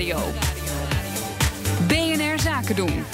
Nieuwsradio. BNR Zaken doen.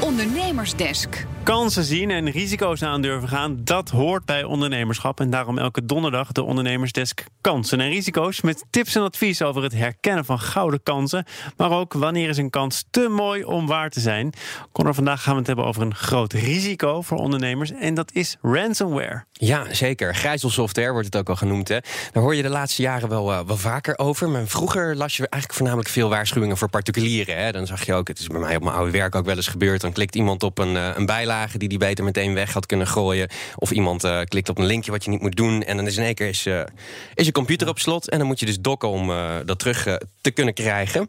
Ondernemersdesk. Kansen zien en risico's aandurven gaan, dat hoort bij ondernemerschap. En daarom elke donderdag de Ondernemersdesk Kansen en Risico's. Met tips en advies over het herkennen van gouden kansen. Maar ook wanneer is een kans te mooi om waar te zijn. Connor, vandaag gaan we het hebben over een groot risico voor ondernemers. En dat is ransomware. Ja, zeker. Grijzelsoftware wordt het ook al genoemd. Hè. Daar hoor je de laatste jaren wel, uh, wel vaker over. Maar vroeger las je eigenlijk voornamelijk veel waarschuwingen voor particulieren. Hè. Dan zag je ook, het is bij mij op mijn oude werk ook wel eens gebeurd. Dan klikt iemand op een, uh, een bijlage die die beter meteen weg had kunnen gooien. Of iemand uh, klikt op een linkje wat je niet moet doen. En dan is in één keer is, is je computer op slot. En dan moet je dus dokken om dat terug te kunnen krijgen.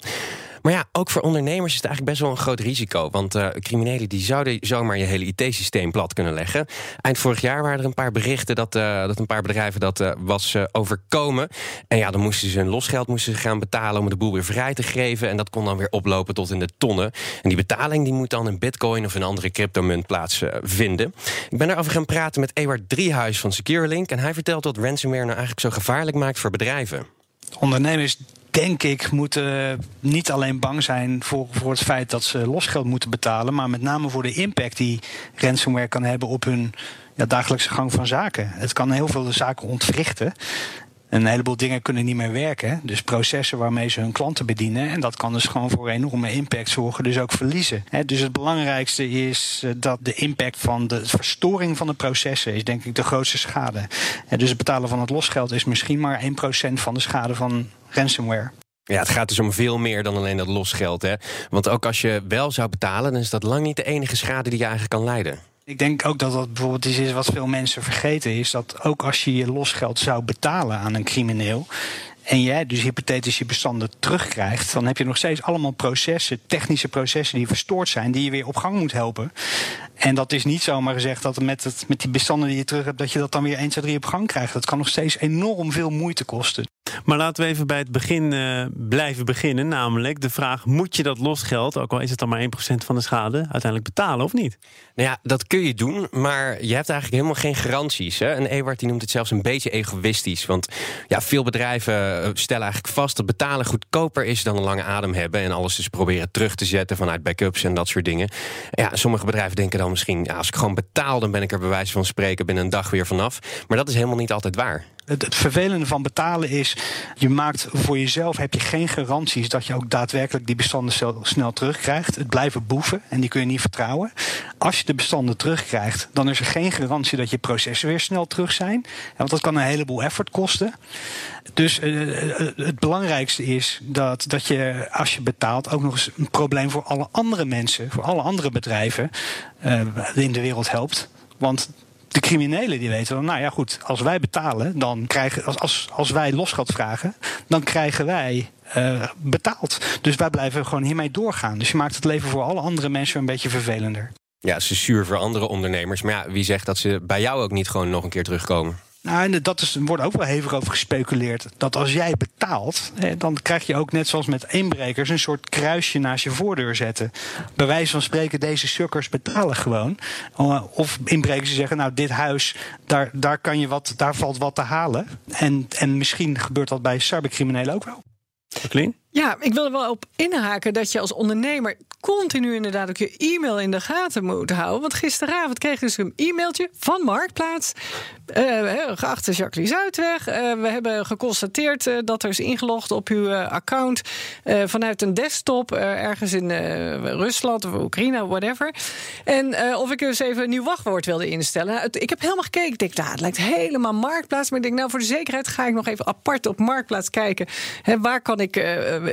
Maar ja, ook voor ondernemers is het eigenlijk best wel een groot risico. Want uh, criminelen die zouden zomaar je hele IT-systeem plat kunnen leggen. Eind vorig jaar waren er een paar berichten dat, uh, dat een paar bedrijven dat uh, was overkomen. En ja, dan moesten ze hun losgeld moesten gaan betalen om de boel weer vrij te geven. En dat kon dan weer oplopen tot in de tonnen. En die betaling die moet dan in bitcoin of een andere cryptomunt plaatsvinden. Ik ben daarover gaan praten met Ewart Driehuis van SecureLink. En hij vertelt wat ransomware nou eigenlijk zo gevaarlijk maakt voor bedrijven. Ondernemers denk ik, moeten niet alleen bang zijn voor, voor het feit dat ze losgeld moeten betalen, maar met name voor de impact die ransomware kan hebben op hun ja, dagelijkse gang van zaken. Het kan heel veel zaken ontwrichten. Een heleboel dingen kunnen niet meer werken. Dus processen waarmee ze hun klanten bedienen. En dat kan dus gewoon voor enorme impact zorgen. Dus ook verliezen. Dus het belangrijkste is eh, dat de impact van de verstoring van de processen is denk ik de grootste schade. Dus het betalen van het losgeld is misschien maar 1% van de schade van ransomware. Ja, het gaat dus om veel meer dan alleen dat losgeld. Hè? Want ook als je wel zou betalen, dan is dat lang niet de enige schade die je eigenlijk kan leiden. Ik denk ook dat dat bijvoorbeeld iets is wat veel mensen vergeten is. Dat ook als je je losgeld zou betalen aan een crimineel. En jij dus hypothetisch je bestanden terugkrijgt, dan heb je nog steeds allemaal processen, technische processen die verstoord zijn, die je weer op gang moet helpen. En dat is niet zomaar gezegd dat met, het, met die bestanden die je terug hebt, dat je dat dan weer 1, 2, 3 op gang krijgt. Dat kan nog steeds enorm veel moeite kosten. Maar laten we even bij het begin uh, blijven beginnen. Namelijk de vraag: moet je dat losgeld, ook al is het dan maar 1% van de schade, uiteindelijk betalen of niet? Nou ja, dat kun je doen, maar je hebt eigenlijk helemaal geen garanties. Hè? En Ewart die noemt het zelfs een beetje egoïstisch. Want ja, veel bedrijven eh, stellen eigenlijk vast dat betalen goedkoper is dan een lange adem hebben. En alles dus proberen terug te zetten vanuit backups en dat soort dingen. Ja, sommige bedrijven denken dan misschien: ja, als ik gewoon betaal, dan ben ik er bij wijze van spreken binnen een dag weer vanaf. Maar dat is helemaal niet altijd waar. Het, vervelende van betalen is, je maakt voor jezelf heb je geen garanties dat je ook daadwerkelijk die bestanden snel terugkrijgt. Het blijven boeven en die kun je niet vertrouwen. Als je de bestanden terugkrijgt, dan is er geen garantie dat je processen weer snel terug zijn. Want dat kan een heleboel effort kosten. Dus uh, het belangrijkste is dat, dat je als je betaalt ook nog eens een probleem voor alle andere mensen, voor alle andere bedrijven uh, in de wereld helpt. Want de criminelen die weten dan, nou ja goed, als wij betalen, dan krijgen, als, als, als wij losgeld vragen, dan krijgen wij uh, betaald. Dus wij blijven gewoon hiermee doorgaan. Dus je maakt het leven voor alle andere mensen een beetje vervelender. Ja, is zuur voor andere ondernemers. Maar ja, wie zegt dat ze bij jou ook niet gewoon nog een keer terugkomen? Nou, en dat is, er wordt ook wel hevig over gespeculeerd. Dat als jij betaalt, dan krijg je ook net zoals met inbrekers een soort kruisje naast je voordeur zetten. Bij wijze van spreken, deze sukkers betalen gewoon. Eh, of inbrekers die zeggen, nou, dit huis, daar, daar, kan je wat, daar valt wat te halen. En, en misschien gebeurt dat bij cybercriminelen ook wel. Jacqueline? Ja, ik wil er wel op inhaken dat je als ondernemer continu inderdaad ook je e-mail in de gaten moet houden. Want gisteravond kreeg ik dus een e-mailtje van Marktplaats. Uh, geachte Jacqueline Zuidweg, uh, we hebben geconstateerd uh, dat er is ingelogd op uw account vanuit een desktop ergens in Rusland of Oekraïne, whatever. En of ik eens even een nieuw wachtwoord wilde instellen. Ik heb helemaal gekeken. Ik denk, nou, het lijkt helemaal Marktplaats. Maar ik denk, nou, voor de zekerheid ga ik nog even apart op Marktplaats kijken. Hè, waar kan ik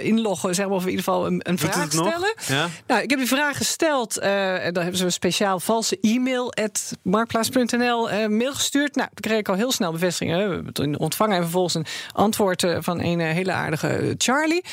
inloggen, zeg maar, of in ieder geval een, een vraag stellen? Ja? Nou, ik heb die vraag gesteld. en dan hebben ze een speciaal valse e-mail at marktplaats.nl mail gestuurd. Nou, toen kreeg ik al heel snel bevestiging. We hebben ontvangen en vervolgens een antwoord eh, van een eh, hele aardige Charlie.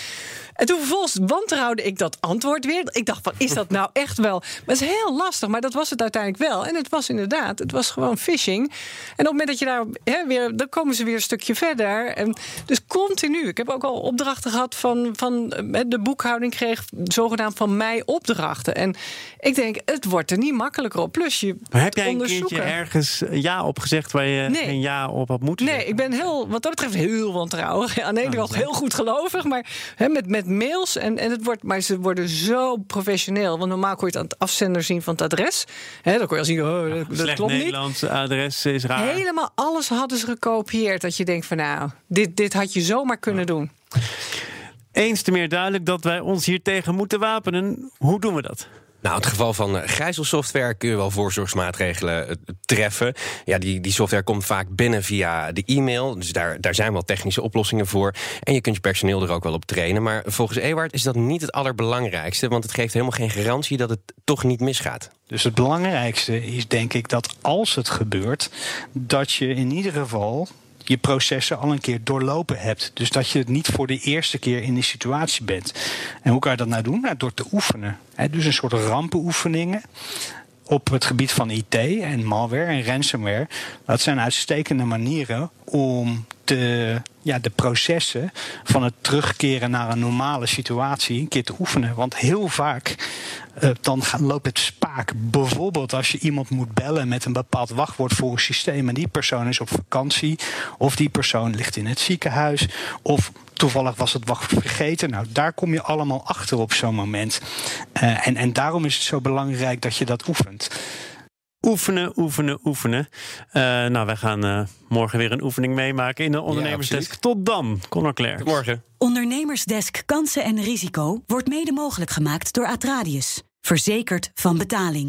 En toen vervolgens wantrouwde ik dat antwoord weer. Ik dacht van, is dat nou echt wel... Maar het is heel lastig, maar dat was het uiteindelijk wel. En het was inderdaad, het was gewoon phishing. En op het moment dat je daar hè, weer... dan komen ze weer een stukje verder. En dus continu. Ik heb ook al opdrachten gehad van... van de boekhouding kreeg zogenaamd van mij opdrachten. En ik denk, het wordt er niet makkelijker op. Plus je Maar heb jij een keertje ergens ja op gezegd waar je Nee. geen ja op had moeten Nee, zeggen? ik ben heel, wat dat betreft heel wantrouwig. Aan de ene kant heel goed gelovig, maar hè, met, met mails. En, en het wordt, maar ze worden zo professioneel. Want normaal kon je het aan het afzender zien van het adres. Hè, dan kon je al zien, oh, dat, klopt niet. Nederlands adres is raar. Helemaal alles hadden ze gekopieerd. Dat je denkt van nou, dit, dit had je zomaar kunnen doen. Eens te meer duidelijk dat wij ons hier tegen moeten wapenen. Hoe doen we dat? Nou, in het geval van eh, gijzelsoftware kun je wel voorzorgsmaatregelen eh, treffen. Ja, die, die software komt vaak binnen via de e-mail. Dus daar, daar zijn wel technische oplossingen voor. En je kunt je personeel er ook wel op trainen. Maar volgens Ewart is dat niet het allerbelangrijkste. Want het geeft helemaal geen garantie dat het toch niet misgaat. Dus het belangrijkste is denk ik dat als het gebeurt, dat je in ieder geval je processen al een keer doorlopen hebt. Dus dat je het niet voor de eerste keer in die situatie bent. En hoe kan je dat nou doen? Nou, door te oefenen. Dus een soort rampenoefeningen op het gebied van IT en malware en ransomware. Dat zijn uitstekende manieren om de, ja, de processen van het terugkeren naar een normale situatie een keer te oefenen. Want heel vaak eh, dan loopt het spaak. Bijvoorbeeld als je iemand moet bellen met een bepaald wachtwoord voor een systeem en die persoon is op vakantie of die persoon ligt in het ziekenhuis of toevallig was het wachtwoord vergeten. Nou, daar kom je allemaal achter op zo'n moment. Eh, en, en daarom is het zo belangrijk dat je dat oefent. Oefenen, oefenen, oefenen. Eh, nou, wij gaan eh, morgen weer een oefening meemaken in de ondernemersdesk. Tot dan, Conor Claire. Morgen. Ondernemersdesk Kansen en Risico wordt mede mogelijk gemaakt door Atradius. Verzekerd van betaling.